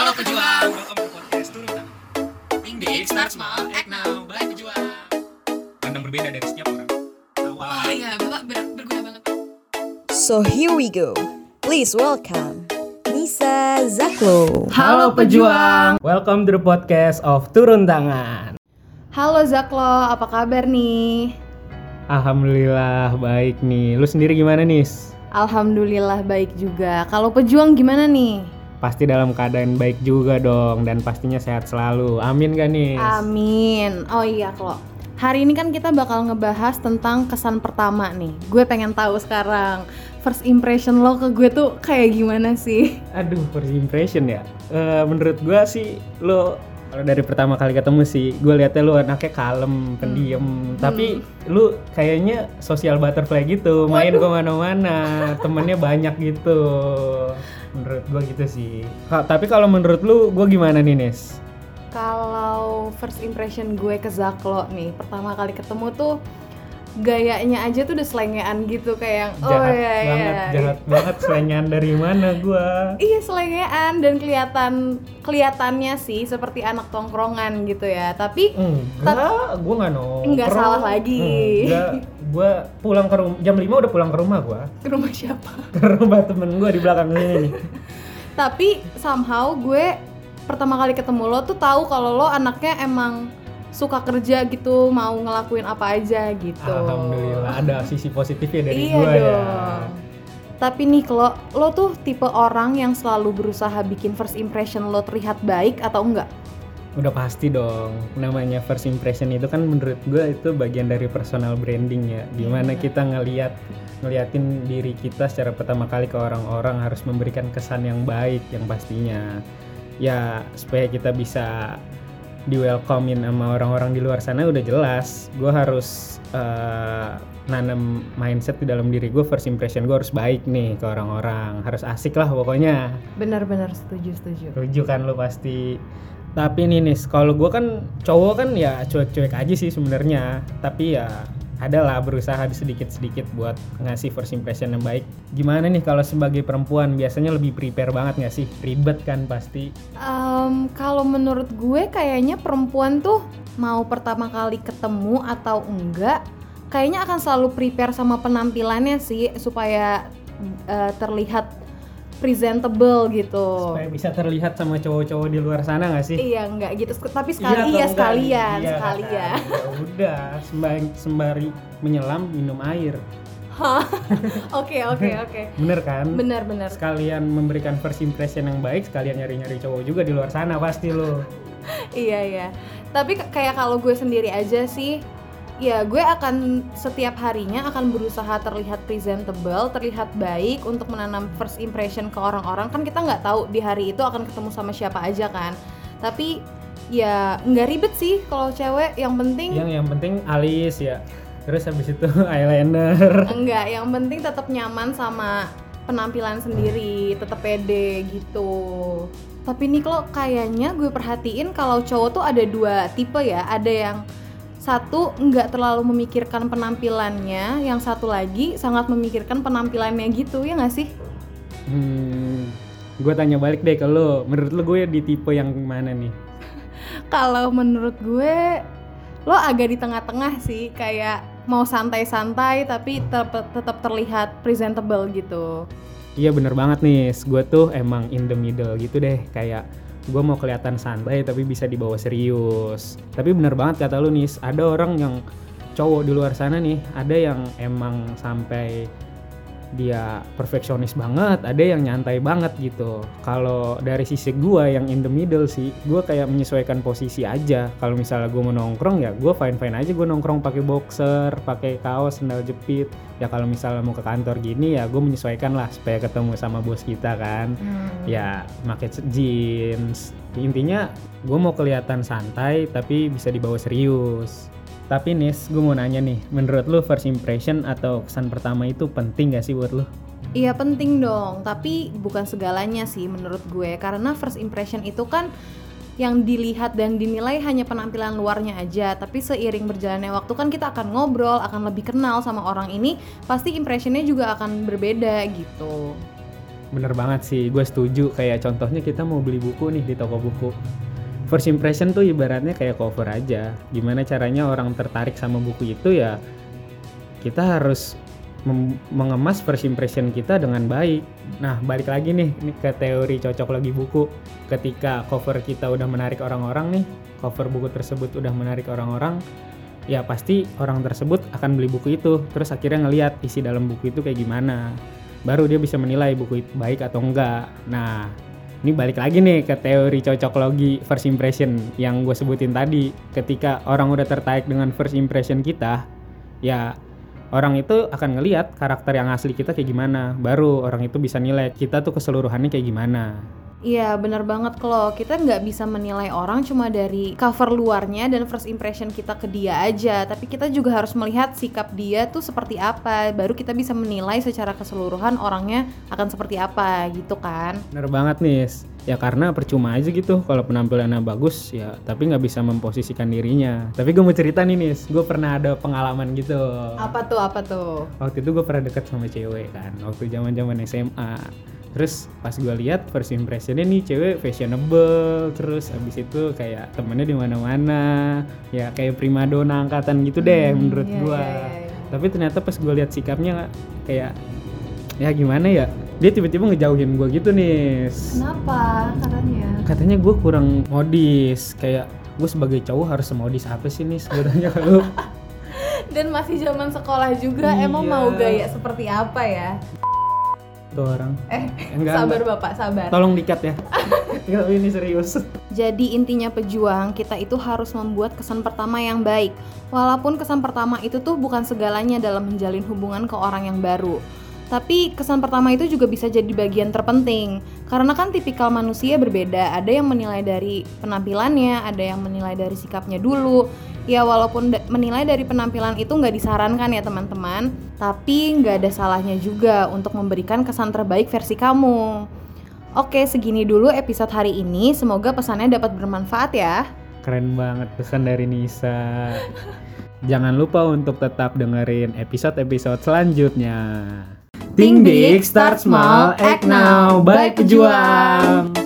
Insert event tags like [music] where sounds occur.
Halo pejuang, welcome to podcast Turun Tangan. Think big, start small, act now, by pejuang. Pandang berbeda dari setiap orang. Oh iya, Bapak ber- berguna banget. So here we go. Please welcome Nisa Zaklo. Halo pejuang. Welcome to the podcast of Turun Tangan. Halo Zaklo, apa kabar nih? Alhamdulillah baik nih. Lu sendiri gimana nis? Alhamdulillah baik juga. Kalau pejuang gimana nih? Pasti dalam keadaan baik juga dong dan pastinya sehat selalu. Amin gak nis? Amin. Oh iya, Klo. Hari ini kan kita bakal ngebahas tentang kesan pertama nih. Gue pengen tahu sekarang first impression lo ke gue tuh kayak gimana sih? Aduh, first impression ya. Eh, menurut gua sih lo kalau dari pertama kali ketemu sih, gue liatnya lu anaknya kalem, pendiam. Tapi lu kayaknya sosial butterfly gitu, main ke mana-mana, [laughs] temennya banyak gitu. Menurut gua gitu sih. Tapi kalau menurut lu, gue gimana nih Nes? Kalau first impression gue ke Zaklo nih, pertama kali ketemu tuh gayanya aja tuh udah selengean gitu kayak yang oh jahat iya. banget, jahat banget selengean dari mana gua? Iya selengean dan kelihatan kelihatannya sih seperti anak tongkrongan gitu ya. Tapi Enggak, gua nggak nongkrong. Nggak salah lagi. Enggak, gua pulang ke rumah jam 5 udah pulang ke rumah gua. ke rumah siapa? [laughs] Ke rumah temen gua di belakang sini nih. Tapi somehow gue pertama kali ketemu lo tuh tahu kalau lo anaknya emang suka kerja gitu, mau ngelakuin apa aja gitu. Alhamdulillah ada sisi positifnya dari iya gua ya. dong. Tapi nih lo, lo tuh tipe orang yang selalu berusaha bikin first impression lo terlihat baik atau enggak? Udah pasti dong. Namanya first impression itu kan menurut gua itu bagian dari personal branding ya. Iya. kita ngeliat ngeliatin diri kita secara pertama kali ke orang-orang harus memberikan kesan yang baik yang pastinya. Ya supaya kita bisa di welcomein sama orang-orang di luar sana udah jelas. Gue harus eh, nanam mindset di dalam diri gue first impression gue harus baik nih ke orang-orang harus asik lah pokoknya Benar-benar setuju setuju. Setuju kan lu pasti. Tapi nih nis, kalau gue kan cowok kan ya cuek-cuek aja sih sebenarnya. Tapi ya adalah berusaha sedikit-sedikit buat ngasih first impression yang baik. Gimana nih kalau sebagai perempuan biasanya lebih prepare banget nggak sih? Ribet kan pasti. Em, kalau menurut gue kayaknya perempuan tuh mau pertama kali ketemu atau enggak, kayaknya akan selalu prepare sama penampilannya sih supaya eh, terlihat presentable gitu. Supaya bisa terlihat sama cowok-cowok di luar sana nggak sih? Iya enggak gitu, tapi Iya sekali iya nih? sekalian, Iya sekalian. [laughs] Ya udah, sembari, sembari menyelam minum air. [laughs] Oke oke [laughs] oke. Bener kan? Benar-benar. sekalian memberikan first impression yang baik sekalian nyari-nyari cowok juga di luar sana pasti lo Iya iya. Tapi kayak kalau gue sendiri aja sih, ya gue akan setiap harinya akan berusaha terlihat presentable, terlihat baik untuk menanam first impression ke orang-orang. Kan kita nggak tahu di hari itu akan ketemu sama siapa aja kan. Tapi ya nggak ribet sih kalau cewek. Yang penting yang yang penting alis ya terus habis itu [laughs] eyeliner enggak, yang penting tetap nyaman sama penampilan sendiri, tetap pede gitu. Tapi nih kalau kayaknya gue perhatiin kalau cowok tuh ada dua tipe ya, ada yang satu nggak terlalu memikirkan penampilannya, yang satu lagi sangat memikirkan penampilannya gitu ya nggak sih? hmm, gue tanya balik deh ke lo. Menurut lo gue di tipe yang mana nih? [laughs] Kalau menurut gue lo agak di tengah-tengah sih, kayak mau santai-santai tapi tetap tetap terlihat presentable gitu. iya bener banget nih. Gue tuh emang in the middle gitu deh. Kayak gue mau kelihatan santai tapi bisa dibawa serius. Tapi bener banget kata lu nih ada orang yang cowok di luar sana nih ada yang emang sampai dia perfeksionis banget, ada yang nyantai banget gitu. Kalau dari sisi gua yang in the middle sih, gua kayak menyesuaikan posisi aja. Kalau misalnya gua mau nongkrong ya gua fine fine aja gua nongkrong pakai boxer, pakai kaos, sandal jepit. Ya kalau misalnya mau ke kantor gini ya gua menyesuaikan lah supaya ketemu sama bos kita kan. Ya pakai jeans. Intinya gua mau kelihatan santai tapi bisa dibawa serius. Tapi Nis, gue mau nanya nih, menurut lu first impression atau kesan pertama itu penting gak sih buat lu? Iya penting dong, tapi bukan segalanya sih menurut gue karena first impression itu kan yang dilihat dan dinilai hanya penampilan luarnya aja tapi seiring berjalannya waktu kan kita akan ngobrol akan lebih kenal sama orang ini pasti impressionnya juga akan berbeda gitu Bener banget sih, gue setuju. Kayak contohnya kita mau beli buku nih di toko buku. First impression tuh ibaratnya kayak cover aja. Gimana caranya orang tertarik sama buku itu ya kita harus mengemas first impression kita dengan baik. Nah, balik lagi nih, ini ke teori cocok lagi buku. Ketika cover kita udah menarik orang-orang nih, cover buku tersebut udah menarik orang-orang, ya pasti orang tersebut akan beli buku itu. Terus akhirnya ngeliat isi dalam buku itu kayak gimana. Baru dia bisa menilai buku itu baik atau enggak. Nah, ini balik lagi nih ke teori cocok logi first impression yang gue sebutin tadi. Ketika orang udah tertarik dengan first impression kita, ya orang itu akan ngelihat karakter yang asli kita kayak gimana. Baru orang itu bisa nilai kita tuh keseluruhannya kayak gimana. Iya bener banget kalau kita nggak bisa menilai orang cuma dari cover luarnya dan first impression kita ke dia aja tapi kita juga harus melihat sikap dia tuh seperti apa baru kita bisa menilai secara keseluruhan orangnya akan seperti apa gitu kan Bener banget nih. Ya karena percuma aja gitu kalau penampilannya bagus ya tapi nggak bisa memposisikan dirinya. Tapi gue mau cerita nih nis, gue pernah ada pengalaman gitu. apa tuh apa tuh Waktu itu gue pernah deket sama cewek kan, waktu zaman zaman SMA. Terus pas gue lihat first impressionnya nih cewek fashionable, terus abis itu kayak temennya di mana-mana, ya kayak primadona angkatan gitu deh Hmm, menurut iya, gue. iya, iya, iya. Tapi ternyata pas gue lihat sikapnya kayak ya gimana ya, dia tiba-tiba ngejauhin gue gitu nih. kenapa katanya Katanya gue kurang modis, kayak gue sebagai cowok harus semodis apa sih nih sebenarnya kalau [laughs] dan masih zaman sekolah juga emang Iya. mau gaya seperti apa ya tuh orang. eh Enggak, sabar enggak. bapak sabar Tolong dikat ya. [laughs] Enggak, ini serius. Jadi intinya pejuang kita itu harus membuat kesan pertama yang baik. Walaupun kesan pertama itu tuh bukan segalanya dalam menjalin hubungan ke orang yang baru. Tapi kesan pertama itu juga bisa jadi bagian terpenting Karena kan tipikal manusia berbeda Ada yang menilai dari penampilannya Ada yang menilai dari sikapnya dulu Ya walaupun da- menilai dari penampilan itu nggak disarankan ya teman-teman Tapi nggak ada salahnya juga untuk memberikan kesan terbaik versi kamu Oke, segini dulu episode hari ini. Semoga pesannya dapat bermanfaat ya. Keren banget pesan dari Nisa. Jangan lupa untuk tetap dengerin episode-episode selanjutnya. Think big, start small, act now. Bye, pejuang.